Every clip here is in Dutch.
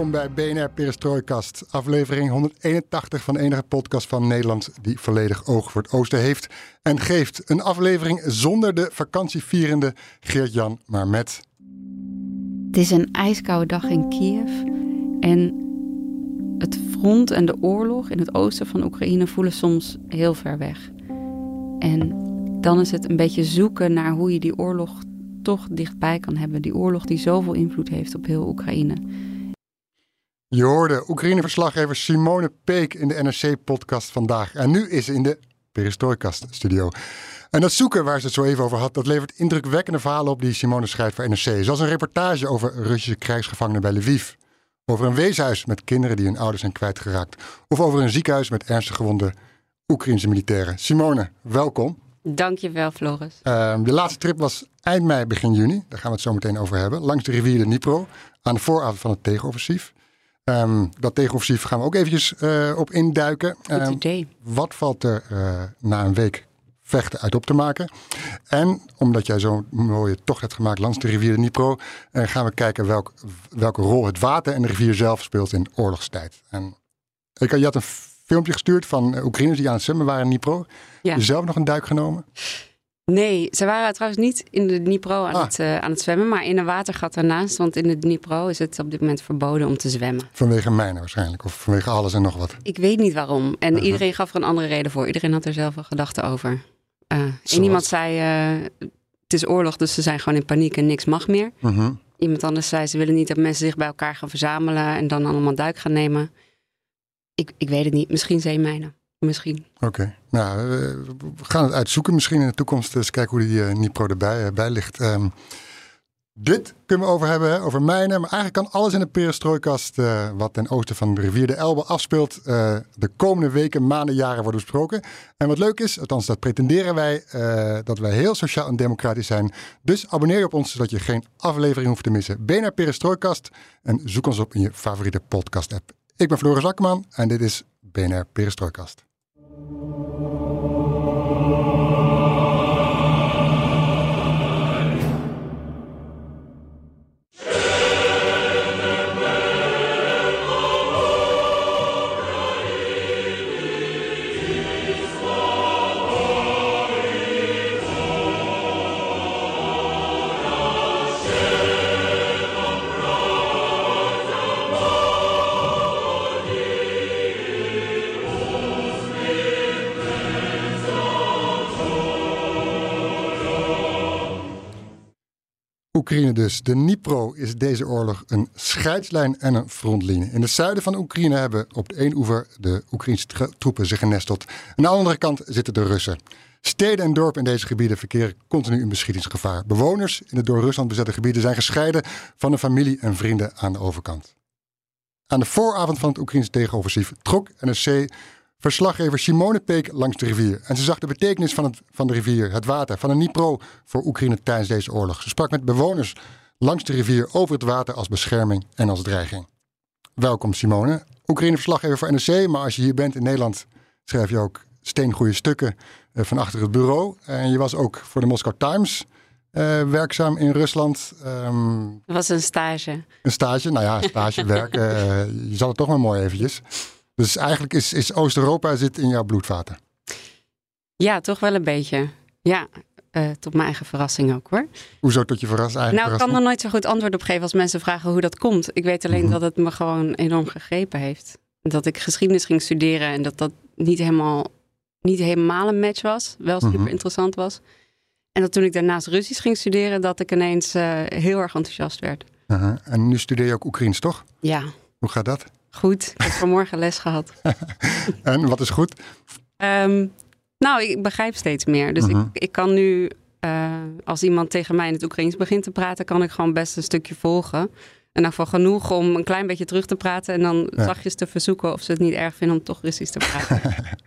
Welkom bij BNR Perestroikast, aflevering 181 van de enige podcast van Nederland die volledig oog voor het oosten heeft en geeft. Een aflevering zonder de vakantievierende Geert-Jan, maar met... Het is een ijskoude dag in Kiev en het front en de oorlog in het oosten van Oekraïne voelen soms heel ver weg. En dan is het een beetje zoeken naar hoe je die oorlog toch dichtbij kan hebben. Die oorlog die zoveel invloed heeft op heel Oekraïne. Je hoorde Oekraïne-verslaggever Simone Peek in de NRC-podcast vandaag. En nu is ze in de Perestroikast-studio. En dat zoeken waar ze het zo even over had, dat levert indrukwekkende verhalen op die Simone schrijft voor NRC. Zoals een reportage over Russische krijgsgevangenen bij Lviv. Over een weeshuis met kinderen die hun ouders zijn kwijtgeraakt. Of over een ziekenhuis met ernstig gewonde Oekraïnse militairen. Simone, welkom. Dankjewel, Floris. Uh, de laatste trip was eind mei, begin juni. Daar gaan we het zo meteen over hebben. Langs de rivier de Dnipro, aan de vooravond van het tegenoffensief. Um, dat tegenoffensief gaan we ook eventjes uh, op induiken. Goed um, idee. Wat valt er uh, na een week vechten uit op te maken? En omdat jij zo'n mooie tocht hebt gemaakt langs de rivier de Dnipro, uh, gaan we kijken welk, welke rol het water en de rivier zelf speelt in oorlogstijd. En ik, je had een filmpje gestuurd van Oekraïners die aan het zwemmen waren in Dnipro. Ja. Je zelf nog een duik genomen? Nee, ze waren trouwens niet in de Dnipro aan, ah. het, uh, aan het zwemmen, maar in een watergat daarnaast. Want in de Dnipro is het op dit moment verboden om te zwemmen. Vanwege mijnen waarschijnlijk, of vanwege alles en nog wat? Ik weet niet waarom. En uh-huh. iedereen gaf er een andere reden voor. Iedereen had er zelf een gedachte over. Uh, en iemand zei, het is oorlog, dus ze zijn gewoon in paniek en niks mag meer. Uh-huh. Iemand anders zei, ze willen niet dat mensen zich bij elkaar gaan verzamelen en dan allemaal duik gaan nemen. Ik, ik weet het niet, misschien zeemijnen. Misschien. Oké. Nou, we gaan het uitzoeken misschien in de toekomst. Eens kijken hoe die uh, Nipro erbij bij ligt. Um, dit kunnen we over hebben, over mijnen. Maar eigenlijk kan alles in de perestrooikast wat ten oosten van de rivier de Elbe afspeelt... de komende weken, maanden, jaren worden besproken. En wat leuk is, althans dat pretenderen wij, dat wij heel sociaal en democratisch zijn. Dus abonneer je op ons, zodat je geen aflevering hoeft te missen. BNR Perestrooikast en zoek ons op in je favoriete podcast-app. Ik ben Floris Akkerman en dit is BNR Perestrooikast. Oekraïne dus. De Dnipro is deze oorlog een scheidslijn en een frontlinie. In het zuiden van Oekraïne hebben op de een oever de Oekraïnse troepen zich genesteld. Aan de andere kant zitten de Russen. Steden en dorpen in deze gebieden verkeren continu in beschietingsgevaar. Bewoners in de door Rusland bezette gebieden zijn gescheiden van de familie en vrienden aan de overkant. Aan de vooravond van het Oekraïnse tegenoffensief trok NSC verslaggever Simone Peek langs de rivier. En ze zag de betekenis van, het, van de rivier, het water, van een Dnipro voor Oekraïne tijdens deze oorlog. Ze sprak met bewoners langs de rivier over het water als bescherming en als dreiging. Welkom Simone. Oekraïne-verslaggever voor NRC, maar als je hier bent in Nederland schrijf je ook steengoede stukken uh, van achter het bureau. En je was ook voor de Moscow Times uh, werkzaam in Rusland. Um, dat was een stage. Een stage, nou ja, stage, werk. Uh, je zal het toch maar mooi eventjes. Dus eigenlijk is, is Oost-Europa zit in jouw bloedvaten. Ja, toch wel een beetje. Ja, uh, tot mijn eigen verrassing ook hoor. Hoezo tot je verras, eigen nou, verrassing? ik kan er nooit zo goed antwoord op geven als mensen vragen hoe dat komt. Ik weet alleen mm-hmm. dat het me gewoon enorm gegrepen heeft. Dat ik geschiedenis ging studeren en dat dat niet helemaal, niet helemaal een match was. Wel super mm-hmm. interessant was. En dat toen ik daarnaast Russisch ging studeren, dat ik ineens uh, heel erg enthousiast werd. En nu studeer je ook Oekraïens, toch? Ja. Hoe gaat dat? Goed, ik heb vanmorgen les gehad. en wat is goed? Um, nou, ik begrijp steeds meer. Dus ik, ik kan nu eh, als iemand tegen mij in het Oekraïens begint te praten, kan ik gewoon best een stukje volgen. En dan van genoeg om een klein beetje terug te praten en dan Ja. zachtjes te verzoeken of ze het niet erg vinden om toch Russisch te praten.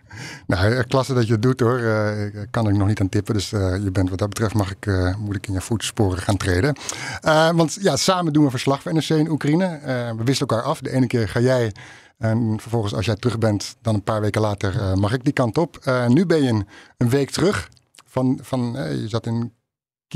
Nou, eh, klasse dat je het doet hoor. Eh, ik kan er nog niet aan tippen. Dus eh, je bent wat dat betreft mag ik, eh, moet ik in je voetsporen gaan treden. Eh, want ja, samen doen we verslag van NRC in Oekraïne. Eh, we wisselen elkaar af. De ene keer ga jij. En vervolgens als jij terug bent, dan een paar weken later eh, mag ik die kant op. Eh, nu ben je een, een week terug. Van, van, eh, je zat in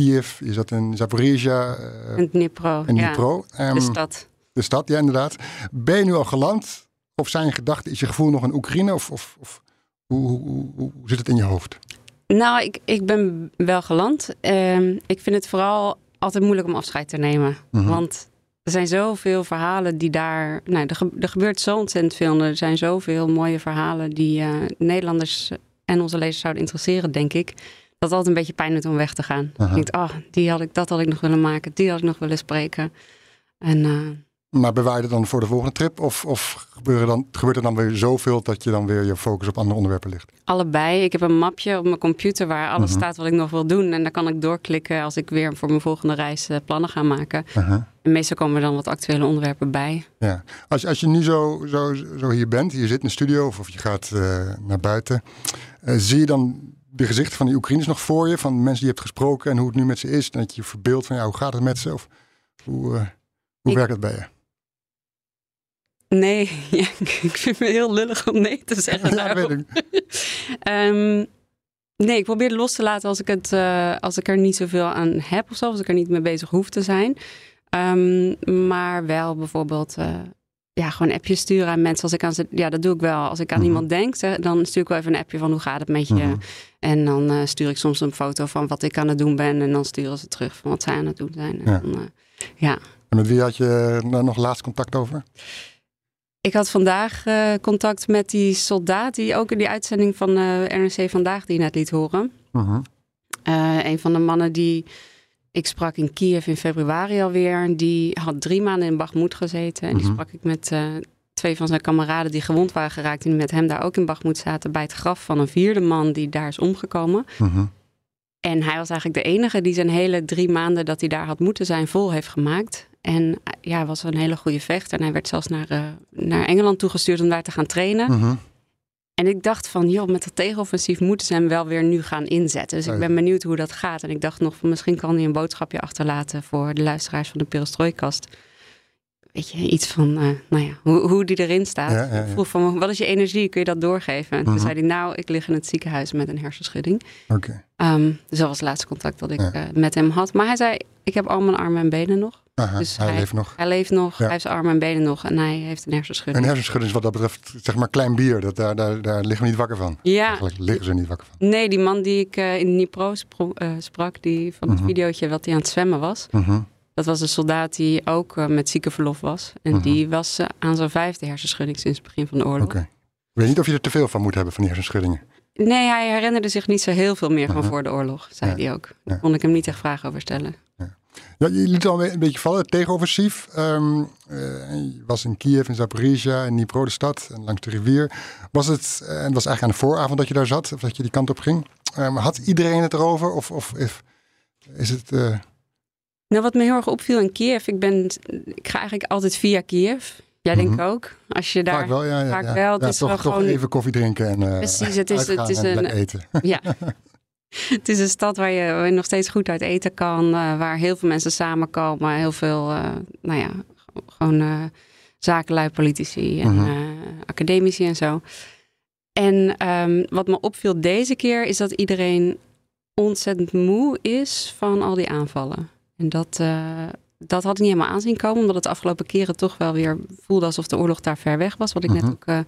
Kiev, je zat in Zaporizhia eh, En Dnipro, en ja, Dnipro. Ehm, de stad. de stad, ja inderdaad. Ben je nu al geland? Of zijn je gedachten, is je gevoel nog in Oekraïne? Of, of, of hoe, hoe, hoe, hoe zit het in je hoofd? Nou, ik, ik ben wel geland. Ehm, ik vind het vooral altijd moeilijk om afscheid te nemen. Mhm. Want er zijn zoveel verhalen die daar. Nou, er, ge- er gebeurt zo ontzettend veel. Er zijn zoveel mooie verhalen die eh, Nederlanders en onze lezers zouden interesseren, denk ik. Dat altijd een beetje pijn doet om weg te gaan. Je denkt, oh, die had ik, dat had ik nog willen maken, die had ik nog willen spreken. En eh, Maar bewaar je het dan voor de volgende trip? Of, of gebeuren dan, gebeurt er dan weer zoveel dat je dan weer je focus op andere onderwerpen ligt? allebei. Ik heb een mapje op mijn computer waar alles Mhm. staat wat ik nog wil doen. En daar kan ik doorklikken als ik weer voor mijn volgende reis eh, plannen ga maken. En meestal komen er dan wat actuele onderwerpen bij. Ja. Als, als je nu zo, zo, zo hier bent, je zit in de studio of, of je gaat eh, naar buiten. zie je dan de gezichten van die Oekraïners nog voor je? Van mensen die je hebt gesproken en hoe het nu met ze is? En dat je je verbeeldt van ja, hoe gaat het met ze? Of hoe, eh, hoe Ik- werkt het bij je? Nee, ja, ik vind het heel lullig om nee te zeggen. Ja, daarop. weet ik. Ehm, nee, ik probeer het los te laten als ik, het, eh, als ik er niet zoveel aan heb of zo. Als ik er niet mee bezig hoef te zijn. Ehm, maar wel bijvoorbeeld eh, ja, gewoon een appje sturen aan mensen. Als ik aan ze, ja, dat doe ik wel. Als ik aan Mhm. iemand denk, dan stuur ik wel even een appje van hoe gaat het met je. Mhm. En dan eh, stuur ik soms een foto van wat ik aan het doen ben. En dan sturen ze terug van wat zij aan het doen zijn. En Ja. dan, eh, ja. En met wie had je nou nog laatst contact over? Ik had vandaag eh, contact met die soldaat die ook in die uitzending van eh RNC Vandaag die je net liet horen. Mhm. Eh, een van de mannen die ik sprak in Kiev in februari alweer. Die had drie maanden in Bagmoed gezeten. En die Mhm. sprak ik met eh, twee van zijn kameraden die gewond waren geraakt. Die met hem daar ook in Bagmoed zaten. Bij het graf van een vierde man die daar is omgekomen. Mhm. En hij was eigenlijk de enige die zijn hele drie maanden dat hij daar had moeten zijn vol heeft gemaakt. En eh, ja, was een hele goede vechter. En hij werd zelfs naar, eh, naar Engeland toegestuurd om daar te gaan trainen. Mhm. En ik dacht van, joh, met dat tegenoffensief moeten ze hem wel weer nu gaan inzetten. Dus ik ben benieuwd hoe dat gaat. En ik dacht nog van, misschien kan hij een boodschapje achterlaten voor de luisteraars van de Perestrooikast. Weet je, iets van, eh, nou ja, hoe, hoe die erin staat. Ja, ja, ja. Ik vroeg van, wat is je energie? Kun je dat doorgeven? En toen Mhm. zei hij, nou, ik lig in het ziekenhuis met een hersenschudding. Oké. Ehm, dus dat was het laatste contact dat ik eh, met hem had. Maar hij zei, ik heb al mijn armen en benen nog. Aha, Dus hij hij- leeft nog. Hij leeft nog, hij heeft zijn armen en benen nog. En hij heeft een Een hersenschudding. hersenschudding is wat dat betreft, zeg maar, klein bier. Dat, daar, daar, daar liggen we niet wakker van. ja, Eigenlijk liggen ze niet wakker van. Nee, die man die ik eh, in Dnipro eh, sprak, die van het Mhm. videootje wat hij aan het zwemmen was. Mhm. Dat was een soldaat die ook eh, met ziekenverlof was. En Mhm. die was eh, aan zijn vijfde hersenschudding sinds het begin van de oorlog. Oké. Ik weet niet of je er te veel van moet hebben, van die hersenschuddingen. Nee, hij herinnerde zich niet zo heel veel meer van Mhm. voor de oorlog, zei Ja. hij ook. Ja. Daar kon ik hem niet echt vragen over stellen. Ja, je liet al een beetje vallen, het tegenoffensief. Ehm, eh, je was in Kiev, in Zaporizhia, in Dnipro, de stad, en langs de rivier. Was het, en het was eigenlijk aan de vooravond dat je daar zat, of dat je die kant op ging. Ehm, had iedereen het erover? Of, of is het... Nou, wat me heel erg opviel in Kiev, ik, ben, ik ga eigenlijk altijd via Kiev. Jij denkt Mhm. ook. Als je daar vaak wel, ja. ja, vaak ja. wel, het Ja, is toch, wel toch gewoon- even koffie drinken en eh Precies, het is- het is en een- eten. Ja. Het is een stad waar je, waar je nog steeds goed uit eten kan. eh, waar heel veel mensen samenkomen. Heel veel, eh, nou ja, gewoon zakenlui, politici en Mhm. academici en zo. En ehm, wat me opviel deze keer is dat iedereen ontzettend moe is van al die aanvallen. En dat, eh, dat had ik niet helemaal aanzien komen. Omdat het de afgelopen keren toch wel weer voelde alsof de oorlog daar ver weg was. Wat ik Mhm. net ook, eh, wat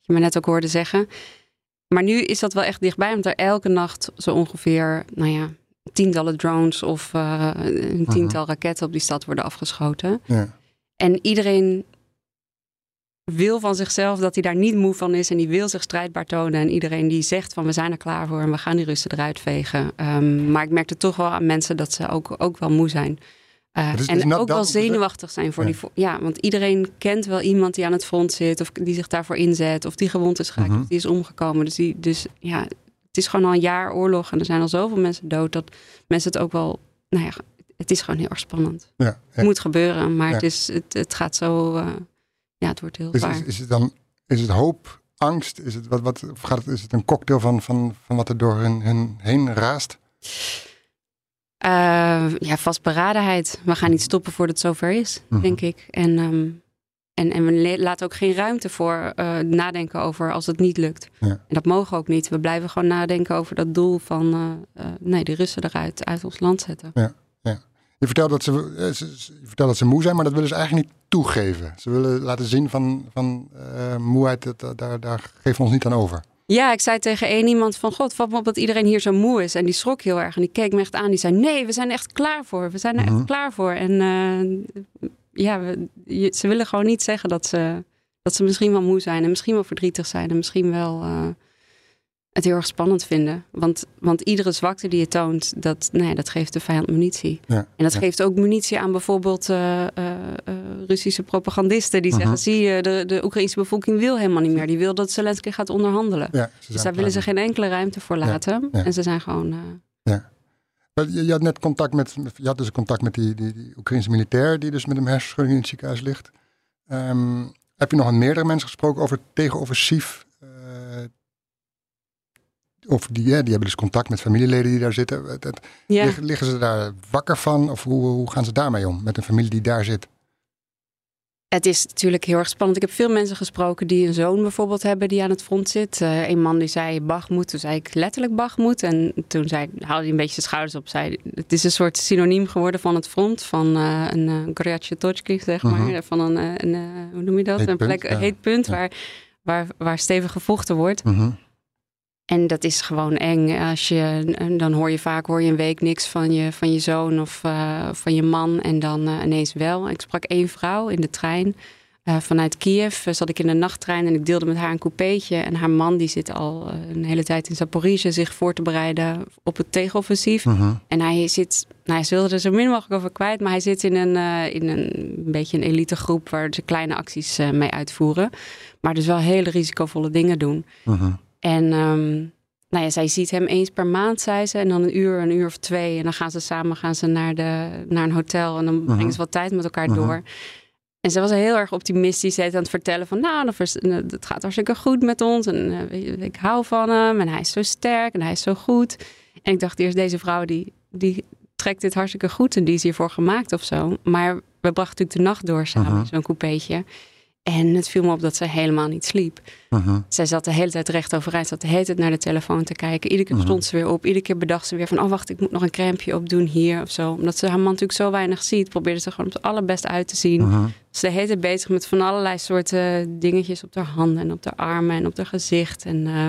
je me net ook hoorde zeggen. Maar nu is dat wel echt dichtbij, omdat er elke nacht zo ongeveer, nou ja, tientallen drones of eh, een tiental raketten op die stad worden afgeschoten. Ja. En iedereen wil van zichzelf dat hij daar niet moe van is en die wil zich strijdbaar tonen. En iedereen die zegt van we zijn er klaar voor en we gaan die Russen eruit vegen. Ehm, maar ik merkte toch wel aan mensen dat ze ook, ook wel moe zijn. Uh, Het is- en net ook wel zeggen- zenuwachtig zijn voor Ja. die... Ja, want iedereen kent wel iemand die aan het front zit... of die zich daarvoor inzet, of die gewond is geraakt, Mhm. of die is omgekomen. Dus, die, dus ja, het is gewoon al een jaar oorlog en er zijn al zoveel mensen dood dat mensen het ook wel, nou ja, het is gewoon heel erg spannend. Ja, Het moet gebeuren, maar het, is, het, het gaat zo, eh, ja, het wordt heel Is, zwaar. is, is het dan is het hoop, angst? Is het, wat, wat, of gaat het, is het een cocktail van, van, van wat er door hun, hun heen raast? Eh, ja, vastberadenheid. We gaan niet stoppen voordat het zover is, Mhm. denk ik. En, ehm, en, en we laten ook geen ruimte voor eh, nadenken over als het niet lukt. Ja. En dat mogen we ook niet. We blijven gewoon nadenken over dat doel van eh, nee, de Russen eruit uit ons land zetten. Je vertelt, dat ze- je vertelt dat ze moe zijn, maar dat willen ze eigenlijk niet toegeven. Ze willen laten zien van, van eh, moeheid, dat, daar, daar geven we ons niet aan over. Ja, ik zei tegen één iemand van... God, valt me op dat iedereen hier zo moe is. En die schrok heel erg. En die keek me echt aan. Die zei, nee, we zijn er echt klaar voor. We zijn er Mhm. echt klaar voor. En eh, ja, we- je- ze willen gewoon niet zeggen dat ze, dat ze misschien wel moe zijn. En misschien wel verdrietig zijn. En misschien wel eh, het heel erg spannend vinden. Want, want iedere zwakte die je toont, dat, nou ja, dat geeft de vijand munitie. Ja, En dat ja. geeft ook munitie aan bijvoorbeeld eh, eh, eh, Russische propagandisten. Die Mhm. zeggen, zie je, de, de Oekraïnse bevolking wil helemaal niet meer. Die wil dat Zelensky gaat onderhandelen. Ja, Dus daar willen ze geen enkele ruimte voor laten. ja. En ze zijn gewoon. mee. Je, je had net contact met, je had dus contact met die, die, die Oekraïnse militair die dus met een hersenschudding in het ziekenhuis ligt. Ehm, heb je nog met meerdere mensen gesproken over het tegenoffensief? Eh, of die, ja, die hebben dus contact met familieleden die daar zitten. Ja. Liggen, ze daar wakker van? Of hoe, hoe gaan ze daarmee om? Met een familie die daar zit? Het is natuurlijk heel erg spannend. Ik heb veel mensen gesproken die een zoon bijvoorbeeld hebben die aan het front zit. Eh, een man die zei Bagmoed, toen zei ik letterlijk Bagmoed. En toen zei, haalde hij een beetje zijn schouders op. Zei, het is een soort synoniem geworden van het front. Van eh, een uh, Gorjatje zeg maar. Mhm. Van een, eh, een, eh, hoe noem je dat? Heet een punt, plek, ja. een heet punt Ja. waar, waar, waar stevig gevochten wordt. Mhm. En dat is gewoon eng. Als je, dan hoor je vaak hoor je een week niks van je, van je zoon of eh, van je man. En dan eh, ineens wel. Ik sprak één vrouw in de trein. Eh, vanuit Kiev eh, zat ik in de nachttrein en ik deelde met haar een coupeetje. En haar man die zit al eh, een hele tijd in Zaporizhia zich voor te bereiden op het tegenoffensief. Mhm. En hij zit, nou, hij wilde er zo min mogelijk over kwijt, maar hij zit in een, eh, in een, een beetje een elitegroep waar ze kleine acties eh, mee uitvoeren. Maar dus wel hele risicovolle dingen doen. Mhm. En ehm, nou ja, zij ziet hem eens per maand, zei ze. En dan een uur, een uur of twee. En dan gaan ze samen gaan ze naar, de, naar een hotel. En dan brengen ze wat tijd met elkaar Mhm. door. En ze was heel erg optimistisch. Ze aan het vertellen van... nou, het gaat hartstikke goed met ons. En eh, ik hou van hem. En hij is zo sterk. En hij is zo goed. En ik dacht eerst, deze vrouw die, die trekt dit hartstikke goed. En die is hiervoor gemaakt of zo. Maar we brachten natuurlijk de nacht door samen. Mhm. Zo'n coupeetje. En het viel me op dat ze helemaal niet sliep. Mhm. Zij zat de hele tijd recht overeind, zat de hele tijd naar de telefoon te kijken. Iedere keer Mhm. stond ze weer op, iedere keer bedacht ze weer van... oh wacht, ik moet nog een crèmpje opdoen hier of zo. Omdat ze haar man natuurlijk zo weinig ziet, probeerde ze gewoon op het allerbest uit te zien. Mhm. Ze de hele tijd bezig met van allerlei soorten dingetjes op haar handen... en op haar armen en op haar gezicht. En eh,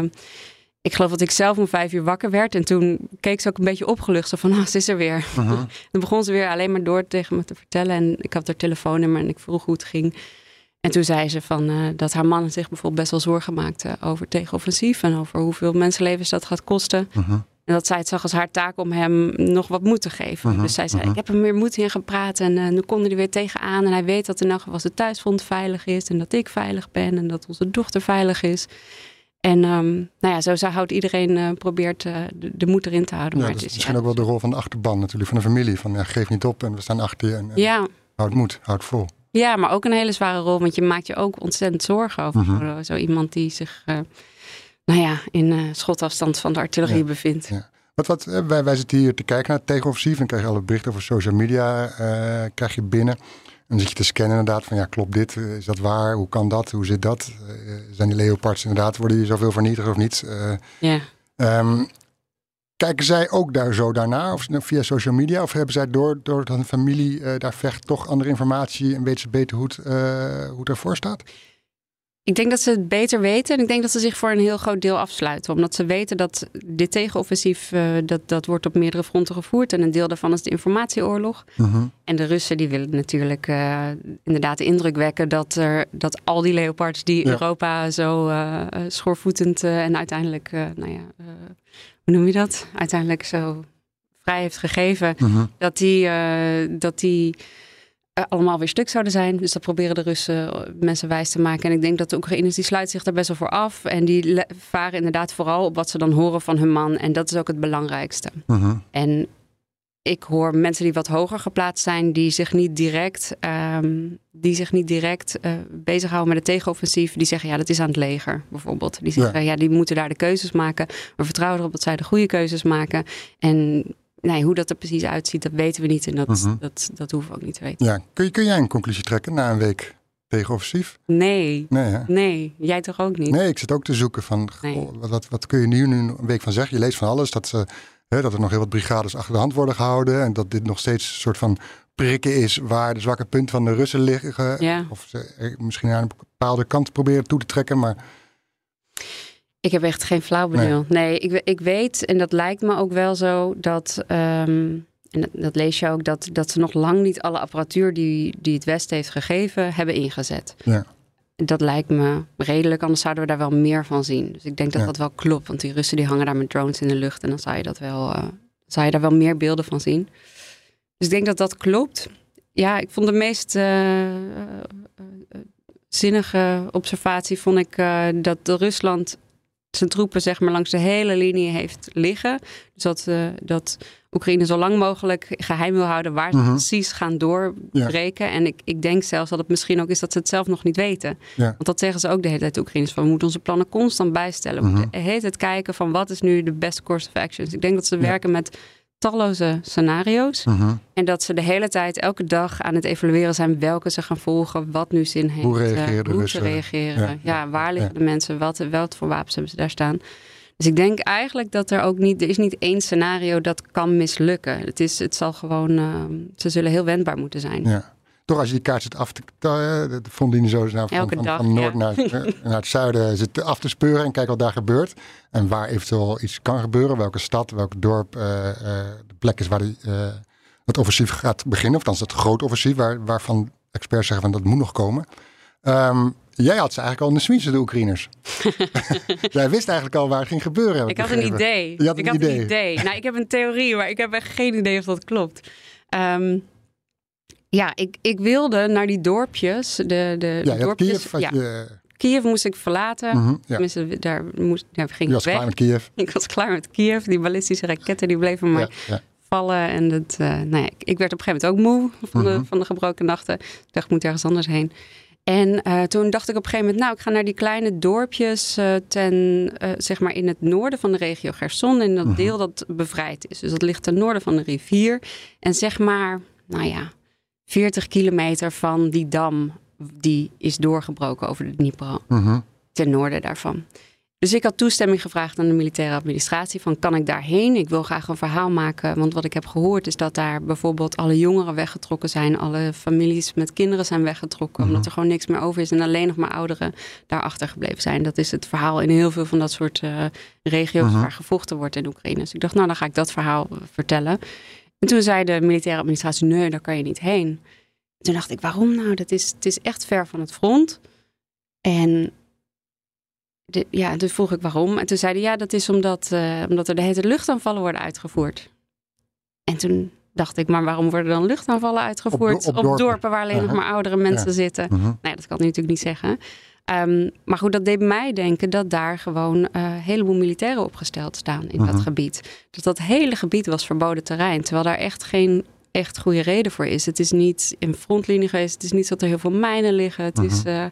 ik geloof dat ik zelf om vijf uur wakker werd. En toen keek ze ook een beetje opgelucht. Zo van, ah, ze is er weer. Dan begon ze weer alleen maar door tegen me te vertellen. En ik had haar telefoonnummer en ik vroeg hoe het ging. En toen zei ze van, eh, dat haar man zich bijvoorbeeld best wel zorgen maakte over tegenoffensief. En over hoeveel mensenlevens dat gaat kosten. Mhm. En dat zij het zag als haar taak om hem nog wat moed te geven. Mhm, Dus zij zei, mhm. ik heb hem weer moed in gepraat. En eh, nu kon hij er weer tegenaan. En hij weet dat in elk geval zijn thuisfront veilig is. En dat ik veilig ben. En dat onze dochter veilig is. En ehm, nou ja, zo, zo houdt iedereen, eh, probeert de, de moed erin te houden. Ja, maar dat het is is, misschien ja, ook wel de rol van de achterban natuurlijk, van de familie. Van ja, geef niet op en we staan achter je en, en ja, houd moed, houd vol. Ja, maar ook een hele zware rol. Want je maakt je ook ontzettend zorgen over Mhm. zo, zo iemand die zich eh, nou ja, in eh, schotafstand van de artillerie Ja, bevindt. ja. Wat, wat, eh, wij, wij zitten hier te kijken naar het tegenoffensief en krijg je alle berichten over social media krijg je binnen. En dan zit je te scannen inderdaad van ja, klopt dit? Is dat waar? Hoe kan dat? Hoe zit dat? Zijn die leopards inderdaad, worden die zoveel vernietigd of niet? Ja. Ehm, kijken zij ook daar zo daarnaar, of via social media? Of hebben zij door, door dat een familie eh, daar vecht toch andere informatie en weten ze beter hoe het, eh, hoe het ervoor staat? Ik denk dat ze het beter weten. En ik denk dat ze zich voor een heel groot deel afsluiten. Omdat ze weten dat dit tegenoffensief, eh, dat, dat wordt op meerdere fronten gevoerd. En een deel daarvan is de informatieoorlog. Mhm. En de Russen die willen natuurlijk inderdaad de indruk wekken dat, er, dat al die leopards die Ja. Europa zo schoorvoetend en uiteindelijk, nou ja, hoe noem je dat? Uiteindelijk zo vrij heeft gegeven. Mhm. Dat die, eh, dat die eh, allemaal weer stuk zouden zijn. Dus dat proberen de Russen eh, mensen wijs te maken. En ik denk dat de Oekraïners die sluiten zich daar best wel voor af. En die varen inderdaad vooral op wat ze dan horen van hun man. En dat is ook het belangrijkste. Mhm. En ik hoor mensen die wat hoger geplaatst zijn, die zich niet direct, ehm, die zich niet direct eh, bezighouden met het tegenoffensief. Die zeggen, ja, dat is aan het leger bijvoorbeeld. Die zeggen, ja. die moeten daar de keuzes maken. We vertrouwen erop dat zij de goede keuzes maken. En nee, hoe dat er precies uitziet, dat weten we niet. En dat, Mhm. dat, dat hoeven we ook niet te weten. Ja, kun, kun jij een conclusie trekken na een week tegenoffensief? Nee, Nee, hè? nee, jij toch ook niet? Nee, ik zit ook te zoeken van Nee. goh, wat, wat, kun je nu, nu een week van zeggen? Je leest van alles dat, ze, hè, dat er nog heel wat brigades achter de hand worden gehouden en dat dit nog steeds een soort van prikken is waar de zwakke punten van de Russen liggen. Ja. Of ze misschien aan een bepaalde kant proberen toe te trekken, maar Ik heb echt geen flauw benul. Nee, ik, ik weet, en dat lijkt me ook wel zo, dat, ehm, en dat, dat lees je ook, dat, dat ze nog lang niet alle apparatuur die, die het Westen heeft gegeven, hebben ingezet. ja. Dat lijkt me redelijk, anders zouden we daar wel meer van zien. Dus ik denk dat Ja. dat wel klopt, want die Russen die hangen daar met drones in de lucht en dan zou je, dat wel, eh, zou je daar wel meer beelden van zien. Dus ik denk dat dat klopt. Ja, ik vond de meest eh, eh, zinnige observatie vond ik dat de Rusland zijn troepen zeg maar langs de hele linie heeft liggen. Dus dat, dat Oekraïne zo lang mogelijk geheim wil houden waar ze Mhm. precies gaan doorbreken. En ik, ik denk zelfs dat het misschien ook is dat ze het zelf nog niet weten. Ja. Want dat zeggen ze ook de hele tijd, de Oekraïners, van we moeten onze plannen constant bijstellen. We Mhm. moeten de hele tijd kijken van wat is nu de best course of actions. Ik denk dat ze Ja. werken met talloze scenario's. Mhm. En dat ze de hele tijd, elke dag aan het evalueren zijn welke ze gaan volgen, wat nu zin heeft. Hoe eh, reageren hoe Russen? ze reageren. Ja, waar liggen de mensen, wat, wat voor wapens hebben ze daar staan. Dus ik denk eigenlijk dat er ook niet, er is niet één scenario dat kan mislukken. Het, is, het zal gewoon, eh, ze zullen heel wendbaar moeten zijn. ja. Toch als je die kaart zit af te... De frontlinie zo nou, van, van, dag, van noord ja. naar, eh, naar het zuiden zit af te speuren en kijken wat daar gebeurt. En waar eventueel iets kan gebeuren. Welke stad, welk dorp eh, eh, de plek is waar die, het offensief gaat beginnen. Of dan is het groot offensief waar, waarvan experts zeggen van dat moet nog komen. Ehm, jij had ze eigenlijk al in de smiezen, de Oekraïners. jij wist eigenlijk al waar het ging gebeuren. Ik had een idee. Had ik een had idee. een idee. Nou, ik heb een theorie, maar ik heb echt geen idee of dat klopt. Ehm, ja, ik, ik wilde naar die dorpjes. De, de Ja, je had dorpjes. Kiev. Ja, je, Kiev moest ik verlaten. mhm, ja. Tenminste, daar moest, daar ging Je ik was weg. klaar met Kiev. Ik was klaar met Kiev. Die ballistische raketten die bleven maar Ja, vallen. En dat, eh, nou ja, ik, werd op een gegeven moment ook moe van, Mhm. de, van de gebroken nachten. Ik dacht, ik moet ergens anders heen. En eh, toen dacht ik op een gegeven moment, nou, ik ga naar die kleine dorpjes eh, ten, eh, zeg maar in het noorden van de regio Gerson. In dat Mhm. deel dat bevrijd is. Dus dat ligt ten noorden van de rivier. En zeg maar, nou ja, 40 kilometer van die dam die is doorgebroken over de Dnipro Mhm. ten noorden daarvan. Dus ik had toestemming gevraagd aan de militaire administratie van kan ik daarheen? Ik wil graag een verhaal maken, want wat ik heb gehoord is dat daar bijvoorbeeld alle jongeren weggetrokken zijn, alle families met kinderen zijn weggetrokken, Mhm. omdat er gewoon niks meer over is en alleen nog maar ouderen daar achtergebleven zijn. Dat is het verhaal in heel veel van dat soort eh, regio's Mhm. waar gevochten wordt in Oekraïne. Dus ik dacht, nou dan ga ik dat verhaal eh, vertellen. En toen zei de militaire administratie, nee, daar kan je niet heen. Toen dacht ik, waarom nou? Dat is, het is echt ver van het front. En de, ja, toen vroeg ik waarom. En toen zeiden ja, dat is omdat, eh, omdat er de tijd luchtaanvallen worden uitgevoerd. En toen dacht ik, maar waarom worden dan luchtaanvallen uitgevoerd Op op, do- op dorpen. dorpen waar alleen nog maar oudere mensen Ja. zitten? Mhm. Ja, dat kan je natuurlijk niet zeggen. Ehm, maar goed, dat deed mij denken dat daar gewoon eh, een heleboel militairen opgesteld staan in Mhm. dat gebied. Dus dat hele gebied was verboden terrein. Terwijl daar echt geen echt goede reden voor is. Het is niet in frontlinie geweest. Het is niet zo dat er heel veel mijnen liggen. Het is, Mhm. eh,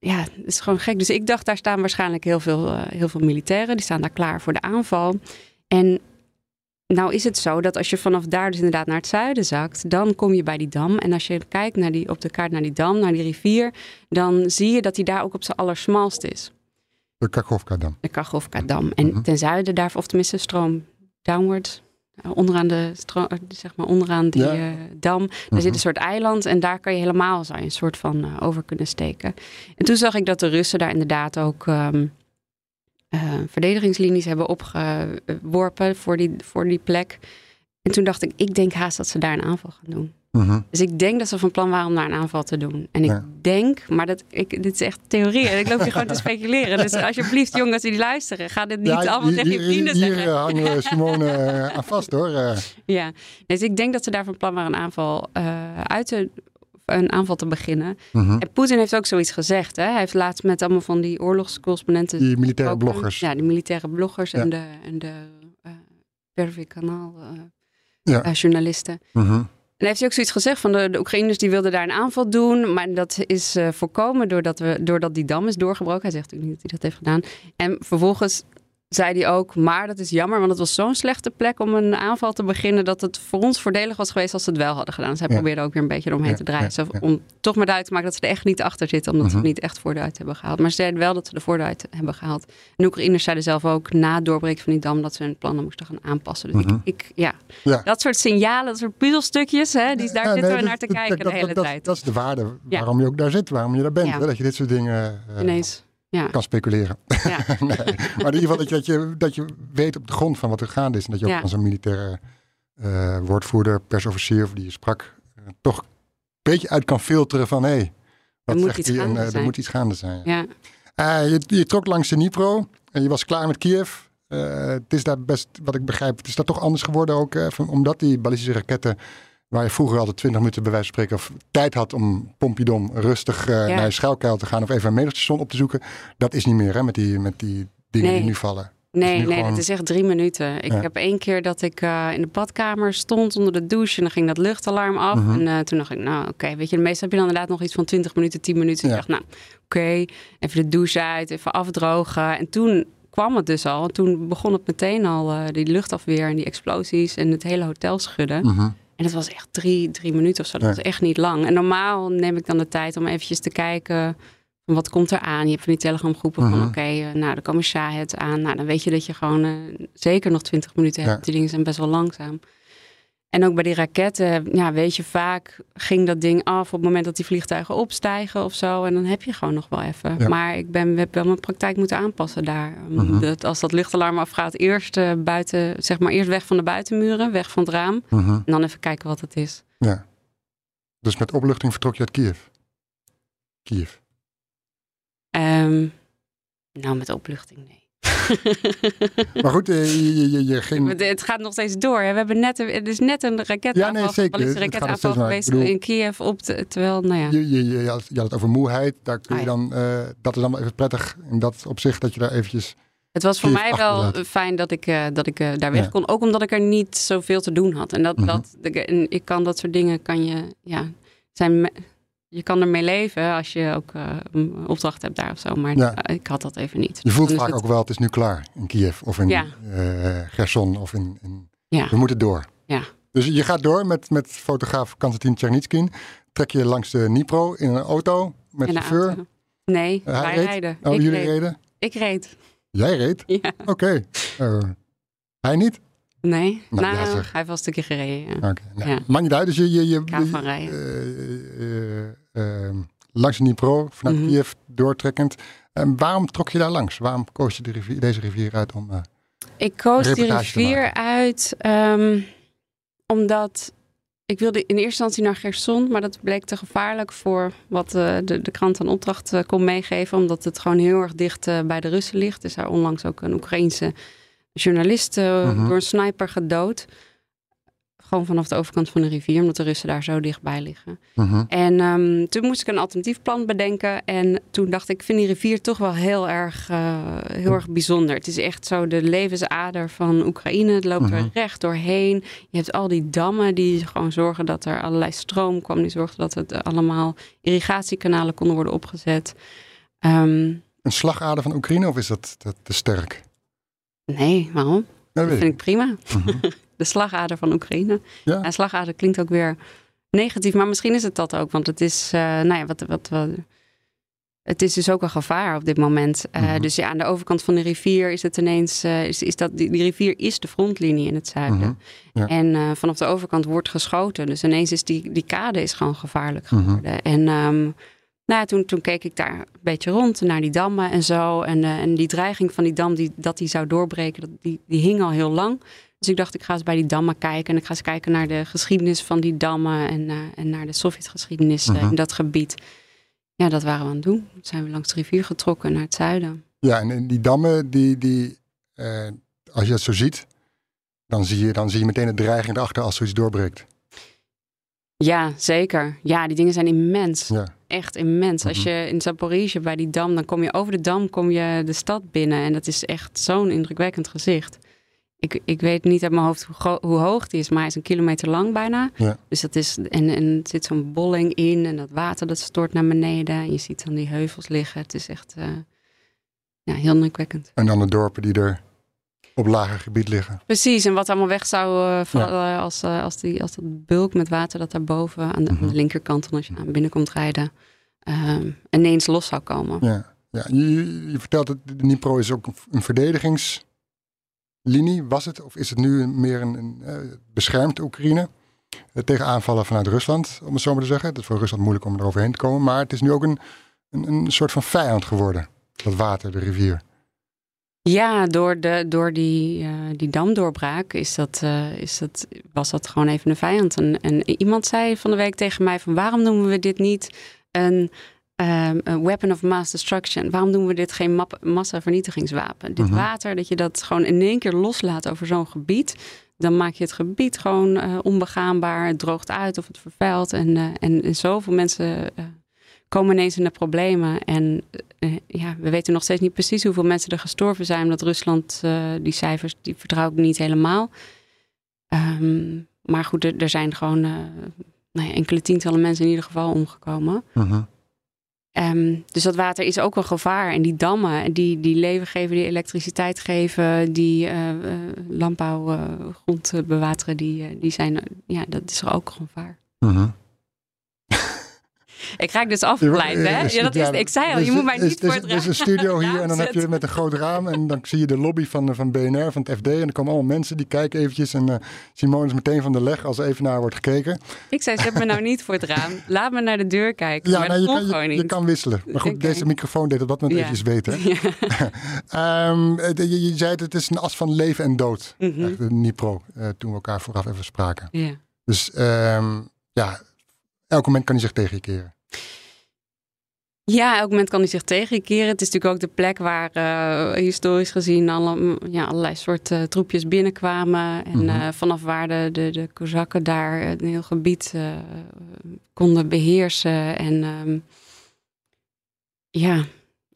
ja, het is gewoon gek. Dus ik dacht, daar staan waarschijnlijk heel veel, eh, heel veel militairen. Die staan daar klaar voor de aanval. En nou is het zo dat als je vanaf daar dus inderdaad naar het zuiden zakt, dan kom je bij die dam. En als je kijkt naar die, op de kaart naar die dam, naar die rivier, dan zie je dat die daar ook op zijn allersmalst is. De Kakhovka-dam. De Kachovka-dam. En Mhm. ten zuiden daarvan, of tenminste stroom downward, eh, onderaan, de eh, zeg maar onderaan die Ja. eh, dam, daar Mhm. zit een soort eiland en daar kan je helemaal je een soort van eh, over kunnen steken. En toen zag ik dat de Russen daar inderdaad ook ehm, eh, verdedigingslinies hebben opgeworpen voor die, voor die plek. En toen dacht ik, ik denk haast dat ze daar een aanval gaan doen. Mhm. Dus ik denk dat ze van plan waren om daar een aanval te doen. En ik Ja. denk, maar dat, ik, dit is echt theorie. en Ik loop hier gewoon te speculeren. Dus alsjeblieft, jongens die luisteren, ga dit niet Ja, allemaal hier- tegen je hier- vrienden hier, zeggen. eh, hangen we Simone eh, aan vast hoor. Eh, Ja, dus ik denk dat ze daar van plan waren een aanval uit te, een aanval te beginnen. mhm. En Poetin heeft ook zoiets gezegd. Hè? Hij heeft laatst met allemaal van die oorlogscorrespondenten. Die militaire bloggers. Ja, die militaire bloggers Ja. en de, en de Pervi kanaal eh, Ja. eh, journalisten. Mhm. En heeft hij ook zoiets gezegd van de, de Oekraïners die wilden daar een aanval doen. Maar dat is eh, voorkomen doordat, we, doordat die dam is doorgebroken. Hij zegt natuurlijk niet dat hij dat heeft gedaan. En vervolgens zei hij ook, maar dat is jammer, want het was zo'n slechte plek om een aanval te beginnen, dat het voor ons voordelig was geweest als ze het wel hadden gedaan. Dus hij Ja. probeerde ook weer een beetje eromheen Ja, te draaien. ja. Om toch maar duidelijk te maken dat ze er echt niet achter zitten, omdat ze Mhm. het niet echt voor de uit hebben gehaald. Maar ze zeiden wel dat ze de voordeur uit hebben gehaald. En de Oekraïners zeiden zelf ook na het doorbreken van die dam dat ze hun plannen moesten gaan aanpassen. Dus Mhm. ik, ik, ja. Dat soort signalen, dat soort puzzelstukjes, hè, die, daar zitten nee, we naar te dat- kijken dat- de hele tijd. Dat is de waarde waarom je ook daar zit, waarom je daar bent. Hè? Dat je dit soort dingen eh, Ineens. Ja, kan speculeren. ja. nee. Maar in ieder geval dat je, dat, je, dat je weet op de grond van wat er gaande is. En dat je ook als een militaire eh, woordvoerder, persofficier of die je sprak, eh, toch een beetje uit kan filteren van hé, hey, wat moet zegt iets hij? En, gaande eh, er moet iets gaande zijn. ja. Je, je trok langs de Dnipro en je was klaar met Kiev. Het is daar best, wat ik begrijp, het is daar toch anders geworden ook. omdat die ballistische raketten, waar je vroeger altijd 20 minuten bij wijze van spreken of tijd had om Pompidom rustig eh, naar je schuilkuil te gaan of even een mederstation op te zoeken. Dat is niet meer hè, met die, met die dingen Nee. die nu vallen. Nee, nee, gewoon- dat is echt drie minuten. Ik Ja. heb één keer dat ik eh, in de badkamer stond onder de douche en dan ging dat luchtalarm af. Mhm. En eh, toen dacht ik, nou oké, weet je, meestal heb je dan inderdaad nog iets van 20 minuten, 10 minuten. Ja. Ik dacht, nou oké, even de douche uit, even afdrogen. En toen kwam het dus al. En toen begon het meteen al, die luchtafweer en die explosies en het hele hotel schudden. Mhm. En dat was echt drie, drie minuten of zo. Dat was echt niet lang. En normaal neem ik dan de tijd om eventjes te kijken van wat komt er aan. Je hebt van die Telegram groepen van Mhm. oké, eh, nou dan komen Shahid aan. Nou dan weet je dat je gewoon eh, zeker nog twintig minuten hebt. Ja. Die dingen zijn best wel langzaam. En ook bij die raketten, ja, weet je, vaak ging dat ding af op het moment dat die vliegtuigen opstijgen of zo. En dan heb je gewoon nog wel even. Ja. Maar ik ben, heb wel mijn praktijk moeten aanpassen daar. Mhm. dat als dat luchtalarm afgaat, eerst eh, buiten, zeg maar eerst weg van de buitenmuren, weg van het raam. Mhm. En dan even kijken wat het is. Ja. Dus met opluchting vertrok je uit Kiev. Kiev. Ehm, nou, met opluchting, nee. Maar goed, eh, je, je, je, ging... Het- Het gaat nog steeds door. hè. We hebben net, een- er is net een raketaanval, Ja, nee, zeker. Het nog raketaanval geweest bedoel- in Kiev. Op de, terwijl, nou ja. Je, je, je, had, je had het over moeheid. Daar kun je Ah, ja. dan, eh, dat is dan wel even prettig in dat opzicht dat je daar eventjes... Het was voor mij wel fijn dat ik, eh, dat ik daar weg Ja. kon. Ook omdat ik er niet zoveel te doen had. En dat, Mhm. dat en ik kan dat soort dingen, kan je, ja, zijn, je kan ermee leven als je ook eh, een opdracht hebt daar of zo. Maar Ja. eh, ik had dat even niet. Je voelt Dan is vaak het- ook wel, het is nu klaar in Kiev of in Ja. eh, Gerson of in... in Ja. We moeten door. Ja. Dus je gaat door met, met fotograaf Konstantin Tjernitskin. Trek je langs de Dnipro in een auto met chauffeur. auto. Nee, hij wij reed? rijden. Oh, ik, jullie reed. reden? ik reed. Jij reed? Ja. Oké. Hij niet? Nee, Nou, nou, ja, hij heeft wel een stukje gereden. Ja. Oké. nou, Ja. Maakt niet uit. Dus je... je, je, je- van rijden. eh, eh, eh, langs de Dnipro, vanuit Mhm. Kiev doortrekkend. En waarom trok je daar langs? Waarom koos je de rivier, deze rivier uit om... eh, Ik koos die rivier uit ehm, omdat ik wilde in eerste instantie naar Gerson, maar dat bleek te gevaarlijk voor wat eh, de, de krant aan opdracht eh, kon meegeven, omdat het gewoon heel erg dicht bij de Russen ligt. Is daar onlangs ook een Oekraïense journalist Mhm. door een sniper gedood. Gewoon vanaf de overkant van de rivier, omdat de Russen daar zo dichtbij liggen. mhm. En ehm, toen moest ik een alternatief plan bedenken. En toen dacht ik, ik vind die rivier toch wel heel erg, eh, heel erg bijzonder. Het is echt zo de levensader van Oekraïne. Het loopt Mhm. er recht doorheen. Je hebt al die dammen die gewoon zorgen dat er allerlei stroom kwam. Die zorgden dat het eh, allemaal irrigatiekanalen konden worden opgezet. Ehm, Een slagader van Oekraïne of is dat, dat te sterk? nee, waarom? Dat vind ik. ik prima. Mhm. De slagader van Oekraïne. Ja. En slagader klinkt ook weer negatief, maar misschien is het dat ook. Want het is, eh, nou ja, wat, wat, wat, het is dus ook een gevaar op dit moment. Eh, Mhm. Dus ja, aan de overkant van de rivier is het ineens, eh, is, is dat, die, die rivier is de frontlinie in het zuiden. Mhm. Ja. En vanaf de overkant wordt geschoten. Dus ineens is die, die kade is gewoon gevaarlijk Mhm. geworden. En ehm, Nou, toen, toen keek ik daar een beetje rond naar die dammen en zo. En, en die dreiging van die dam, die, dat die zou doorbreken, dat, die, die hing al heel lang. Dus ik dacht, ik ga eens bij die dammen kijken. En ik ga eens kijken naar de geschiedenis van die dammen en, uh, en naar de Sovjetgeschiedenis uh, in dat gebied. Ja, dat waren we aan het doen. Toen zijn we langs de rivier getrokken naar het zuiden. Ja, en die dammen, die, die, als je dat zo ziet, dan zie, je, dan zie je meteen de dreiging erachter als zoiets doorbreekt. Ja, zeker. Ja, die dingen zijn immens. Ja. Echt immens. Als je in Zaporizhia bij die dam, dan kom je over de dam, kom je de stad binnen. En dat is echt zo'n indrukwekkend gezicht. Ik, ik weet niet uit mijn hoofd hoe, hoe, hoog die is, maar hij is een kilometer lang bijna. Ja. Dus dat is, en, en er zit zo'n bolling in en dat water dat stort naar beneden. En je ziet dan die heuvels liggen. Het is echt uh, ja, heel indrukwekkend. En dan de dorpen die er op lager gebied liggen. Precies, en wat allemaal weg zou uh, vallen ja. als, uh, als, die, als dat bulk met water dat daarboven aan de, mm -hmm. aan de linkerkant, als je aan binnenkomt rijden, um, ineens los zou komen. Ja, ja. Je, je vertelt dat de Dnipro is ook een verdedigingslinie. Was het, of is het nu meer een, een uh, beschermd Oekraïne? Tegen aanvallen vanuit Rusland, om het zo maar te zeggen. Het is voor Rusland moeilijk om er overheen te komen. Maar het is nu ook een, een, een soort van vijand geworden. Dat water, de rivier. Ja, door, de, door die, uh, die damdoorbraak is dat, is dat, was dat gewoon even een vijand. En, en, iemand zei van de week tegen mij van waarom noemen we dit niet een, um, een weapon of mass destruction? Waarom noemen we dit geen massavernietigingswapen? Dit uh -huh. water, dat je dat gewoon in één keer loslaat over zo'n gebied. Dan maak je het gebied gewoon uh, onbegaanbaar. Het droogt uit of het vervuilt. En, en, en zoveel mensen komen ineens in de problemen. En ja, we weten nog steeds niet precies hoeveel mensen er gestorven zijn. Omdat Rusland, die cijfers, die vertrouw ik niet helemaal. Um, maar goed, er, er zijn gewoon nou ja, enkele tientallen mensen in ieder geval omgekomen. -huh. Um, dus dat water is ook een gevaar. En die dammen, die, die leven geven, die elektriciteit geven, die landbouwgrond bewateren, die, die zijn, ja, dat is er ook een gevaar. -huh. Ik raak dus afgeleid, hè? Ja, dat is, ik zei al, je moet mij niet voor het Er is een studio hier en dan heb je met een groot raam en dan zie je de lobby van, van BNR, van het FD. En er komen allemaal mensen die kijken eventjes en uh, Simone is meteen van de leg als er even naar wordt gekeken. Ik zei, zet me nou niet voor het raam. Laat me naar de deur kijken. Ja, maar nou, je, kan, je, je, kan wisselen. Maar goed, okay. deze microfoon deed het wat met ja. eventjes weten. Ja. um, je, je, zei het, het is een as van leven en dood. Mm -hmm. De Nipro, uh, toen we elkaar vooraf even spraken. Ja. Dus um, ja, elk moment kan hij zich tegen je keren. Ja, elk moment kan hij zich tegenkeren. Het is natuurlijk ook de plek waar uh, historisch gezien alle, ja, allerlei soorten uh, troepjes binnenkwamen. En mm -hmm. uh, vanaf waar de, de, de Kozakken daar een heel gebied konden beheersen. En um, ja,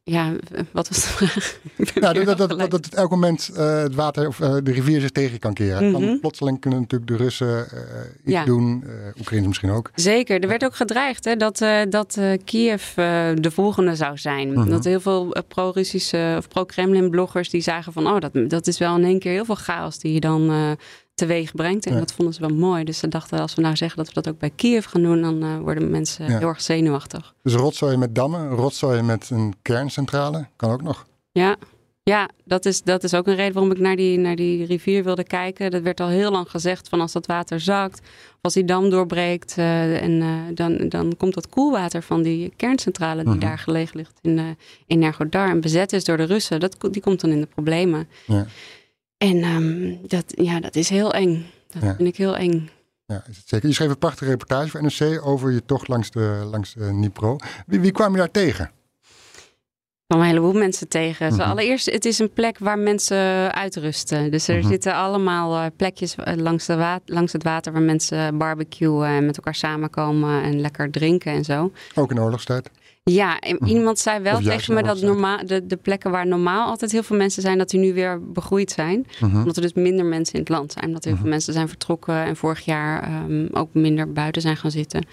ja, wat was de vraag? Nou, dat, dat, dat, elk moment uh, het water of uh, de rivier zich tegen kan keren. Mm -hmm. Dan plotseling kunnen natuurlijk de Russen uh, iets ja. doen, Oekraïne misschien ook. Zeker, er werd ook gedreigd hè, dat, dat Kiev de volgende zou zijn. Mm -hmm. Dat heel veel pro-Russische of pro-Kremlin-bloggers die zagen van... oh, dat, dat is wel in één keer heel veel chaos die je dan teweeg brengt. En ja. dat vonden ze wel mooi. Dus ze dachten, als we nou zeggen dat we dat ook bij Kiev gaan doen, dan uh, worden mensen ja. heel erg zenuwachtig. Dus rotzooi met dammen, rotzooi met een kerncentrale, kan ook nog. Ja, ja dat, is, dat is ook een reden waarom ik naar die, naar die rivier wilde kijken. Dat werd al heel lang gezegd van als dat water zakt, of als die dam doorbreekt, uh, en, uh, dan, dan komt dat koelwater van die kerncentrale die mm -hmm. daar gelegen ligt in, in Nergodar en bezet is door de Russen, dat, die komt dan in de problemen. Ja. En um, dat, ja, dat is heel eng. Dat ja. vind ik heel eng. Ja, is het zeker. Je schreef een prachtige reportage voor NRC over je tocht langs de, langs de Dnipro. Wie, wie kwam je daar tegen? Kwamen een heleboel mensen tegen. Mm -hmm. Allereerst, het is een plek waar mensen uitrusten. Dus er mm -hmm. zitten allemaal uh, plekjes langs, de langs het water waar mensen barbecuen en met elkaar samenkomen en lekker drinken en zo. Ook in oorlogstijd? Ja, iemand zei wel tegen me dat normaal, de, de plekken waar normaal altijd heel veel mensen zijn, dat die nu weer begroeid zijn. Mhm. Omdat er dus minder mensen in het land zijn. Omdat heel veel mensen zijn vertrokken en vorig jaar um, ook minder buiten zijn gaan zitten.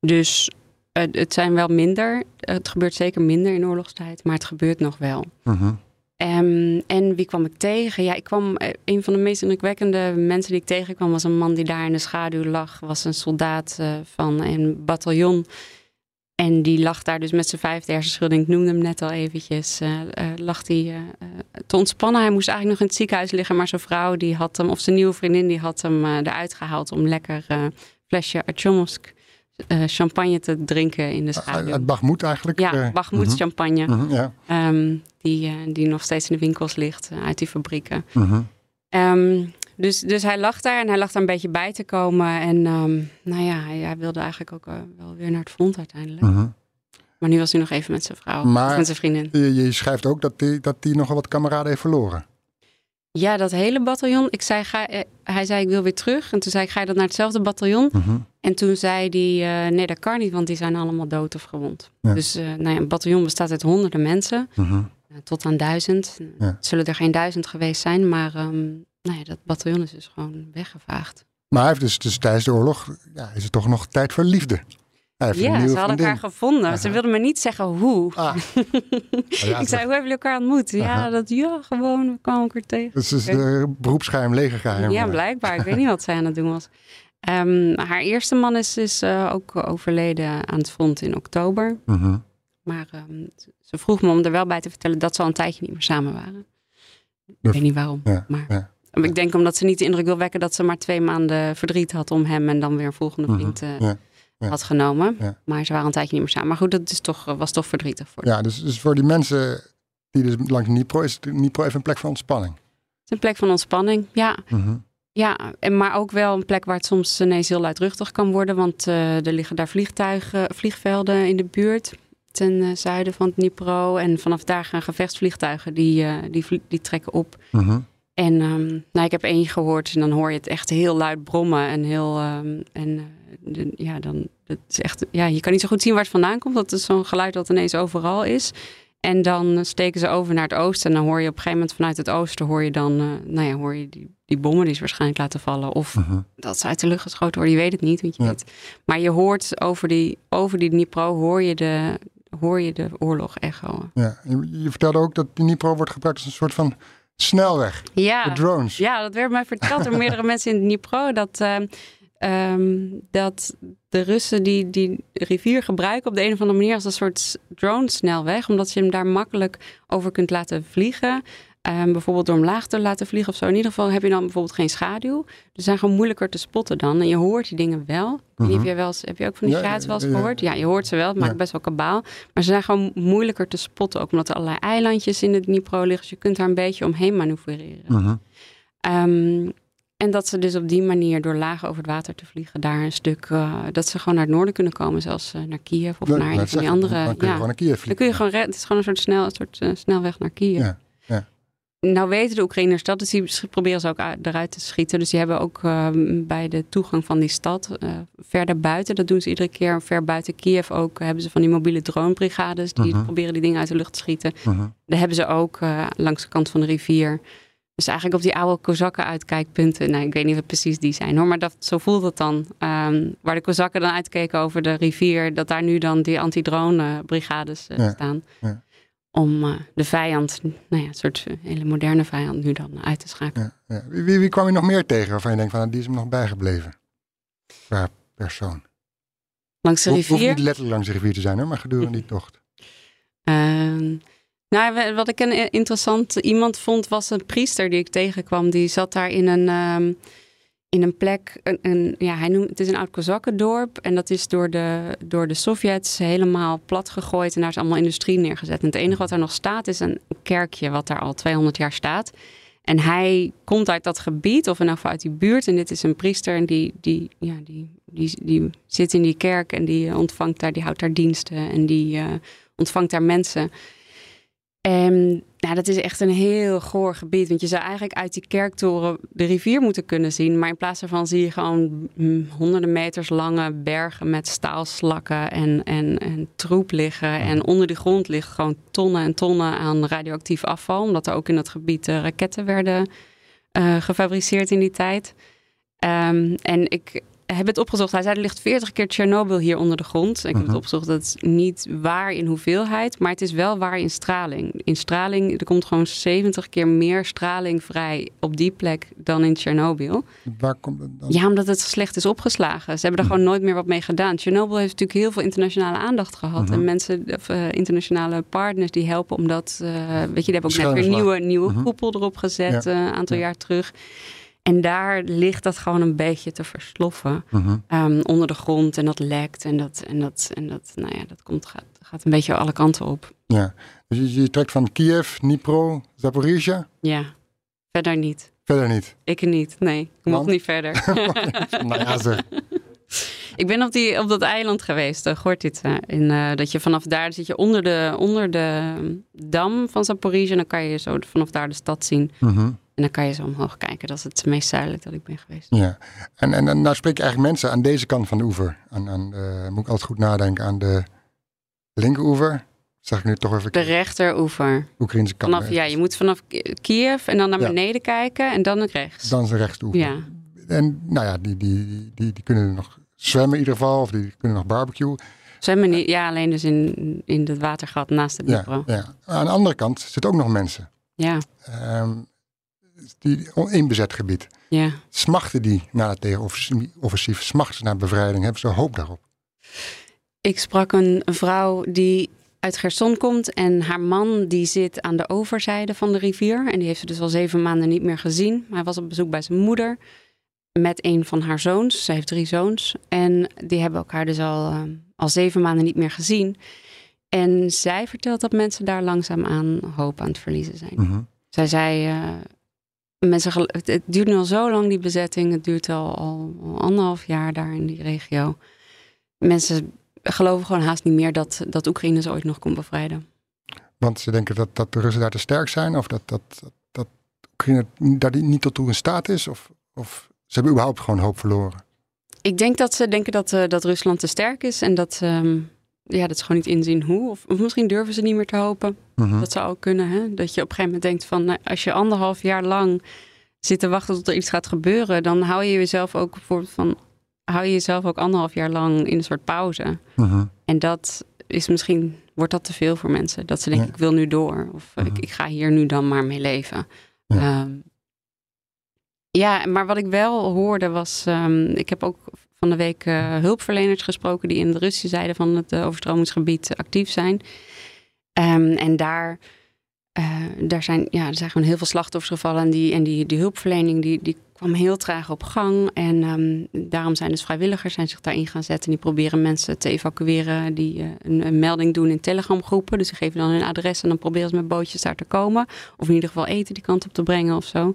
Dus uh, het zijn wel minder. Het gebeurt zeker minder in oorlogstijd, maar het gebeurt nog wel. -huh. Um, en wie kwam ik tegen? Ja, ik kwam. Een van de meest indrukwekkende mensen die ik tegenkwam was een man die daar in de schaduw lag. Was een soldaat uh, van een bataljon. En die lag daar dus met zijn vijfde hersenschudding, ik noemde hem net al eventjes, uh, uh, lag hij uh, te ontspannen. Hij moest eigenlijk nog in het ziekenhuis liggen, maar zijn vrouw die had hem, of zijn nieuwe vriendin, die had hem eruit gehaald om lekker flesje Artjomovsk, eh, champagne te drinken in de schaduw. Uit Bagmoed eigenlijk? Ja, eh, Bagmoed mhm, champagne. mhm, ja. ehm, die, eh, die nog steeds in de winkels ligt eh, uit die fabrieken. mhm. Ehm, dus, dus hij lag daar en hij lag daar een beetje bij te komen. En ehm, nou ja, hij, hij wilde eigenlijk ook eh, wel weer naar het front uiteindelijk. Maar nu was hij nog even met zijn vrouw, Maar- met zijn vriendin. Je, je schrijft ook dat hij dat die nogal wat kameraden heeft verloren. Ja, dat hele bataljon. Ik zei, ga, eh, hij zei, ik wil weer terug. En toen zei ik, ga je dat naar hetzelfde bataljon? Mhm. En toen zei hij, eh, nee, dat kan niet, want die zijn allemaal dood of gewond. Ja. Dus eh, nou ja, een bataljon bestaat uit honderden mensen, Mhm. tot aan duizend. Ja. Het zullen er geen duizend geweest zijn, maar ehm, nou ja, dat bataljon is dus gewoon weggevaagd. Maar hij heeft dus, dus tijdens de oorlog, ja, is het toch nog tijd voor liefde. Ja, ze hadden vriendin. elkaar gevonden. Ze wilden me niet zeggen hoe. Ah, ja, ik zei, hoe hebben jullie elkaar ontmoet? Ja, dat ja, gewoon, we kwamen elkaar tegen. dat is dus de beroepsgeheim, legergeheim. Ja, blijkbaar. Ik weet niet wat zij aan het doen was. Ehm, haar eerste man is, is eh, ook overleden aan het front in oktober. Mhm. Maar ehm, ze vroeg me om er wel bij te vertellen dat ze al een tijdje niet meer samen waren. Ik weet niet waarom. Maar. Ik denk omdat ze niet de indruk wil wekken dat ze maar twee maanden verdriet had om hem en dan weer een volgende Mhm, vriend eh, ja, ja. had genomen. Ja. Maar ze waren een tijdje niet meer samen. Maar goed, dat is toch, was toch verdrietig voor Ja, dus, dus voor die mensen die dus langs Nipro is Nipro even een plek van ontspanning. Het is een plek van ontspanning, ja. Mhm. Ja, en maar ook wel een plek waar het soms ineens heel luidruchtig kan worden. Want eh, er liggen daar vliegtuigen, vliegvelden in de buurt. Ten eh, zuiden van het Dnipro. En vanaf daar gaan gevechtsvliegtuigen die, eh, die, die trekken op. Mhm. En ehm, nou, ik heb één gehoord en dan hoor je het echt heel luid brommen. En heel. ehm, en eh, de- ja, dan. Dat is echt, ja, je kan niet zo goed zien waar het vandaan komt. Dat is zo'n geluid dat ineens overal is. En dan steken ze over naar het oosten. En dan hoor je op een gegeven moment vanuit het oosten hoor je dan, eh, nou ja, hoor je die, die bommen die ze waarschijnlijk laten vallen. Of Mhm. dat ze uit de lucht geschoten worden. Je weet het niet. Want je Ja. Maar je hoort over die, over die Dnipro hoor je de, hoor je de oorlog echo. Ja. Je, je vertelde ook dat Nipro wordt gebruikt als een soort van snelweg. Ja. De drones. Ja, dat werd mij verteld door meerdere mensen in Dnipro. Dat, ehm, dat de Russen die, die rivier gebruiken op de een of andere manier als een soort drone-snelweg. Omdat je hem daar makkelijk over kunt laten vliegen. Ehm, bijvoorbeeld door hem laag te laten vliegen of zo. In ieder geval heb je dan bijvoorbeeld geen schaduw. Dus ze zijn gewoon moeilijker te spotten dan. En je hoort die dingen wel. Eens, heb je ook van die Mhm. Ja, wel eens gehoord? Ja, je hoort ze wel. Het maakt Ja. best wel kabaal. Maar ze zijn gewoon moeilijker te spotten. Ook omdat er allerlei eilandjes in de Dnipro liggen. Dus je kunt daar een beetje omheen manoeuvreren. Mhm. Ehm, en dat ze dus op die manier door laag over het water te vliegen, daar een stuk, eh, dat ze gewoon naar het noorden kunnen komen, zelfs eh, naar Kiev of Ja, naar een van die andere. Dan kun je ja. gewoon naar Kiev Dan vliegen. kun je gewoon. Het is gewoon een soort, snel, een soort eh, snelweg naar Kiev. Ja. Nou weten de Oekraïners dat, dus die proberen ze ook uit- eruit te schieten. Dus die hebben ook ehm, bij de toegang van die stad, eh, verder buiten, dat doen ze iedere keer, ver buiten Kiev ook, hebben ze van die mobiele dronebrigades, die Mhm. proberen die dingen uit de lucht te schieten. Mhm. Daar hebben ze ook eh, langs de kant van de rivier. Dus eigenlijk op die oude Kozakken uitkijkpunten. Nou, ik weet niet wat precies die zijn hoor. Maar dat, zo voelt het dan. Ehm, waar de Kozakken dan uitkeken over de rivier. Dat daar nu dan die antidrone brigades eh, Ja, staan. ja. Om eh, de vijand, nou ja, een soort eh, hele moderne vijand nu dan uit te schakelen. Ja, ja. Wie, wie, kwam je nog meer tegen waarvan je denkt van nou, die is hem nog bijgebleven? Qua persoon. Langs de Ho- Hoeft rivier. niet letterlijk langs de rivier te zijn hoor, maar gedurende die tocht. Nou, we- wat ik een interessant iemand vond, was een priester die ik tegenkwam. Die zat daar in een, ehm, in een plek. Een, een, ja, hij noemt, het is een oud Kozakkendorp. En dat is door de, door de Sovjets helemaal plat gegooid. En daar is allemaal industrie neergezet. En het enige wat er nog staat is een kerkje, wat daar al 200 jaar staat. En hij komt uit dat gebied, of in ieder uit die buurt. En dit is een priester en die, die, ja, die, die, die zit in die kerk en die ontvangt daar, die houdt daar diensten en die eh, ontvangt daar mensen. En nou, dat is echt een heel goor gebied. Want je zou eigenlijk uit die kerktoren de rivier moeten kunnen zien. Maar in plaats daarvan zie je gewoon mm, honderden meters lange bergen met staalslakken en, en, en troep liggen. En onder de grond ligt gewoon tonnen en tonnen aan radioactief afval. Omdat er ook in dat gebied eh, raketten werden eh, gefabriceerd in die tijd. Ehm, en ik heb het opgezocht. Hij zei er ligt 40 keer Tsjernobyl hier onder de grond. Ik heb Mhm. het opgezocht. Dat is niet waar in hoeveelheid, maar het is wel waar in straling. In straling, er komt gewoon 70 keer meer straling vrij op die plek dan in Tsjernobyl. Waar komt het dan? Ja, omdat het slecht is opgeslagen. Ze hebben er gewoon nooit meer wat mee gedaan. Tsjernobyl heeft natuurlijk heel veel internationale aandacht gehad. Mhm. En mensen, of, eh, internationale partners die helpen omdat, eh, weet je, die hebben ook net weer een nieuwe, nieuwe Mhm. koepel erop gezet Ja. eh, een aantal Ja. jaar terug. En daar ligt dat gewoon een beetje te versloffen ehm, onder de grond. En dat lekt en dat, en dat, en dat, nou ja, dat komt, gaat, gaat een beetje alle kanten op. Ja. Dus je, je trekt van Kiev, Dnipro, Zaporizhia? Ja, verder niet. Verder niet. Ik niet, nee. Ik mocht niet verder. nou ja, zeg. ik ben op, die, op dat eiland geweest, uh, Gortitsa. En eh, dat je vanaf daar zit je onder de, onder de dam van Zaporizhia. En dan kan je zo vanaf daar de stad zien. Mhm. En dan kan je zo omhoog kijken. Dat is het meest zuidelijk dat ik ben geweest. Ja. En, en, en nou spreek je eigenlijk mensen aan deze kant van de oever. Aan, aan de, moet ik altijd goed nadenken aan de linkeroever. Zeg ik nu toch even De rechteroever. Oekraïnse kant. Vanaf, ja, je moet vanaf Ki- Kiev en dan naar Ja. beneden kijken en dan naar rechts. Dan is de rechtsoever. Ja, En nou ja, die, die, die, die, die kunnen nog zwemmen in ieder geval. Of die kunnen nog barbecue. zwemmen niet. Ja, alleen dus in, in het watergat naast de Ja, Dnipro. ja. Aan de andere kant zitten ook nog mensen. Ja, Ehm, die, in bezet gebied. ja. Smachten die naar het tegenoffensief? Smachten ze naar bevrijding? Hebben ze hoop daarop? Ik sprak een vrouw die uit Gerson komt en haar man die zit aan de overzijde van de rivier. En die heeft ze dus al zeven maanden niet meer gezien. Hij was op bezoek bij zijn moeder met een van haar zoons. Ze heeft drie zoons en die hebben elkaar dus al, eh, al zeven maanden niet meer gezien. En zij vertelt dat mensen daar langzaamaan hoop aan het verliezen zijn. Mhm. Zij zei, eh, mensen, het, duurt nu al zo lang die bezetting. Het duurt al, al, al anderhalf jaar daar in die regio. Mensen geloven gewoon haast niet meer dat, dat Oekraïne ze ooit nog kon bevrijden. Want ze denken dat, dat de Russen daar te sterk zijn? Of dat, dat, dat, dat Oekraïne daar niet tot toe in staat is? Of, of ze hebben überhaupt gewoon hoop verloren? Ik denk dat ze denken dat, eh, dat Rusland te sterk is en dat, ehm, ja, dat ze gewoon niet inzien hoe. Of, of misschien durven ze niet meer te hopen. Mhm. Dat zou ook kunnen. Hè? Dat je op een gegeven moment denkt van nou, als je anderhalf jaar lang zit te wachten tot er iets gaat gebeuren, dan hou je jezelf ook voor van hou je jezelf ook anderhalf jaar lang in een soort pauze. Mhm. En dat is misschien, wordt dat te veel voor mensen. Dat ze denken, Ja. ik wil nu door. Of eh, Mhm. ik, ik ga hier nu dan maar mee leven. Ja. Ja, ja maar wat ik wel hoorde was... ehm, ik heb ook van de week eh, hulpverleners gesproken... die in de Russische zijde van het eh, overstromingsgebied actief zijn. Ehm, en daar, eh, daar zijn, ja, er zijn gewoon heel veel slachtoffers gevallen. En die, en die, die hulpverlening die, die kwam heel traag op gang. En ehm, daarom zijn dus vrijwilligers zijn zich daarin gaan zetten. Die proberen mensen te evacueren die een, een melding doen in telegramgroepen. Dus die geven dan hun adres en dan proberen ze met bootjes daar te komen. Of in ieder geval eten die kant op te brengen of zo.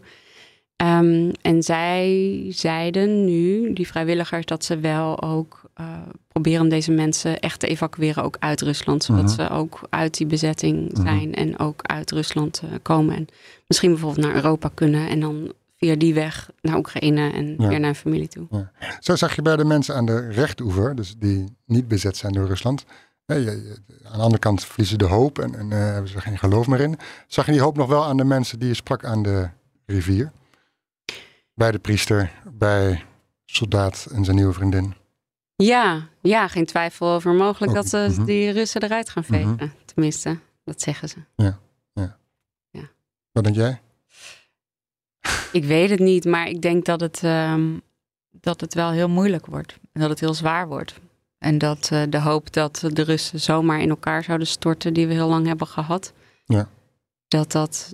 Ehm, en zij zeiden nu, die vrijwilligers, dat ze wel ook eh, proberen om deze mensen echt te evacueren, ook uit Rusland. Zodat Mhm. ze ook uit die bezetting Mhm. zijn en ook uit Rusland eh, komen. En misschien bijvoorbeeld naar Europa kunnen en dan via die weg naar Oekraïne en Ja. weer naar hun familie toe. Zo zag je bij de mensen aan de rechteroever, dus die niet bezet zijn door Rusland. je- aan de andere kant verliezen de hoop en, en eh, hebben ze geen geloof meer in. Zag je die hoop nog wel aan de mensen die je sprak aan de rivier? Bij de priester, bij soldaat en zijn nieuwe vriendin. Ja, ja, geen twijfel over mogelijk Ook, dat ze mhm. die Russen eruit gaan Mhm. vegen. Tenminste, dat zeggen ze. Wat denk jij? Ik weet het niet, maar ik denk dat het, ehm, dat het wel heel moeilijk wordt. En dat het heel zwaar wordt. En dat eh, de hoop dat de Russen zomaar in elkaar zouden storten, die we heel lang hebben gehad. Ja. Dat dat,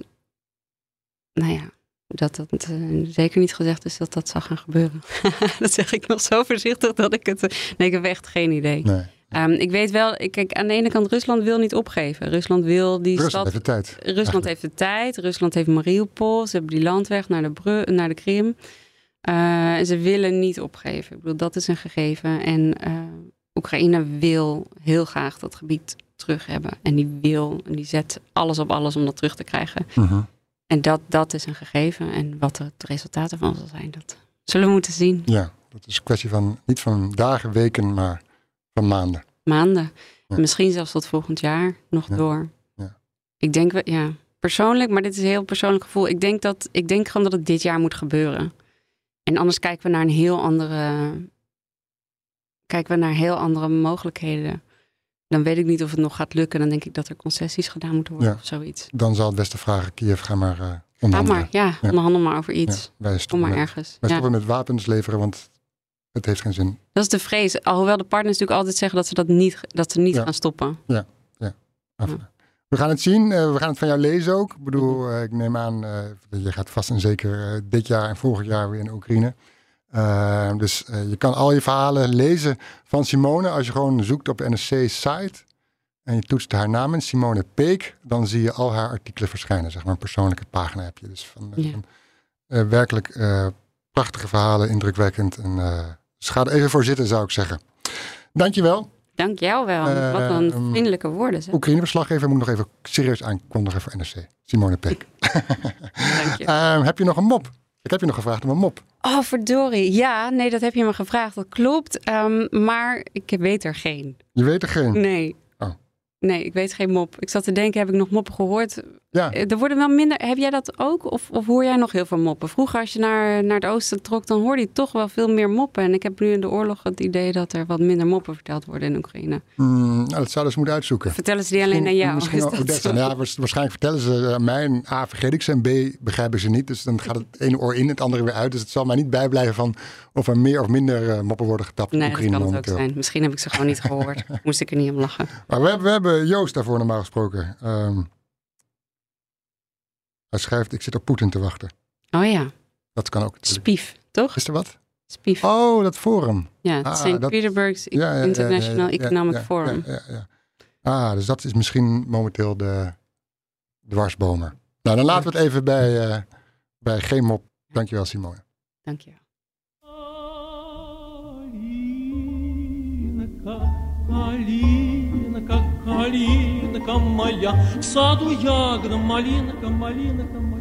nou ja, dat dat eh, zeker niet gezegd is dat dat zou gaan gebeuren. dat zeg ik nog zo voorzichtig dat ik het, nee, ik heb echt geen idee. Nee. Ehm, ik weet wel, kijk, aan de ene kant, Rusland wil niet opgeven. Rusland wil die Rusland stad heeft de tijd. Rusland Eigenlijk. heeft de tijd. Rusland heeft Mariupol. Ze hebben die landweg naar de, Bru- naar de Krim. En ze willen niet opgeven. Ik bedoel, dat is een gegeven. En eh, Oekraïne wil heel graag dat gebied terug hebben. En die wil, en die zet alles op alles om dat terug te krijgen. Mhm. En dat, dat is een gegeven. En wat het resultaat ervan zal zijn, dat zullen we moeten zien. Ja, dat is een kwestie van niet van dagen, weken, maar van maanden. Maanden. Ja. Misschien zelfs tot volgend jaar nog Ja. door. Ja. Ik denk, ja, persoonlijk, maar dit is een heel persoonlijk gevoel. Ik denk, dat, ik denk gewoon dat het dit jaar moet gebeuren. En anders kijken we naar een heel andere. Kijken we naar heel andere mogelijkheden. Dan weet ik niet of het nog gaat lukken. Dan denk ik dat er concessies gedaan moeten worden Ja. of zoiets. Dan zal het beste vragen, Kiev, ga maar eh Ga onderhandelen. maar, ja, Ja. onderhandel maar over iets. Ja, wij Kom stoppen, maar met, ergens. wij Ja. stoppen met wapens leveren, want het heeft geen zin. Dat is de vrees. Alhoewel de partners natuurlijk altijd zeggen dat ze dat niet, dat ze niet Ja. gaan stoppen. Af. Ja. We gaan het zien. Uh, we gaan het van jou lezen ook. Ik bedoel, uh, ik neem aan, uh, je gaat vast en zeker dit jaar en volgend jaar weer in Oekraïne. Dus je kan al je verhalen lezen van Simone. Als je gewoon zoekt op de NSC-site en je toetst haar naam in, Simone Peek, dan zie je al haar artikelen verschijnen. Zeg maar een persoonlijke pagina heb je. Dus van, Ja. van werkelijk prachtige verhalen, indrukwekkend. En, dus ga er even voor zitten, zou ik zeggen. Dankjewel. Dank jou wel. Wat een Ehm, vriendelijke woorden. Zeg. Oekraïne-verslaggever moet nog even serieus aankondigen voor NRC. Simone Peek. Dank je. Ehm, heb je nog een mop? Ik heb je nog gevraagd om een mop. Oh, verdorie. Ja, nee, dat heb je me gevraagd. Dat klopt. Ehm, maar ik weet er geen. Je weet er geen. Nee. Oh. Nee, ik weet geen mop. Ik zat te denken, heb ik nog moppen gehoord? Ja. Eh, Er worden wel minder. Heb jij dat ook? Of, of hoor jij nog heel veel moppen? Vroeger, als je naar, naar het oosten trok, dan hoorde je toch wel veel meer moppen. En ik heb nu in de oorlog het idee dat er wat minder moppen verteld worden in Oekraïne. Mm, nou, dat zouden ze moeten uitzoeken. Vertellen ze die alleen aan jou? Misschien Odessa. Ja, waars- waarschijnlijk vertellen ze aan mij. En A, vergeet ik ze. En B, begrijpen ze niet. Dus dan gaat het ene oor in, het andere weer uit. Dus het zal mij niet bijblijven van of er meer of minder eh, moppen worden getapt in Nee, dat Oekraïne kan het ook zijn. Misschien heb ik ze gewoon niet gehoord. Moest ik er niet om lachen. Maar we hebben, we hebben Joost daarvoor normaal gesproken. Ehm, hij schrijft, ik zit op Poetin te wachten. Oh ja. Dat kan ook. Spief, toch? Is er wat? Spief. Oh, dat forum. Ja, ah, het St. Dat... Petersburg's ja, ja, International ja, Economic Forum. Ah, dus dat is misschien momenteel de dwarsbomer. Nou, dan laten we het even bij, uh, bij geen mop Dankjewel, Simone. Dankjewel калинка, калинка моя, в саду ягода, малинка, малинка моя.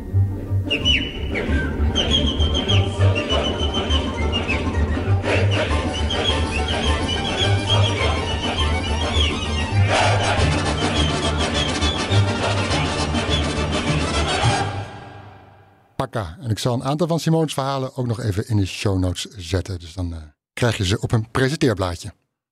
Pakka. En ik zal een aantal van Simone's verhalen ook nog even in de show notes zetten. Dus dan eh, krijg je ze op een presenteerblaadje.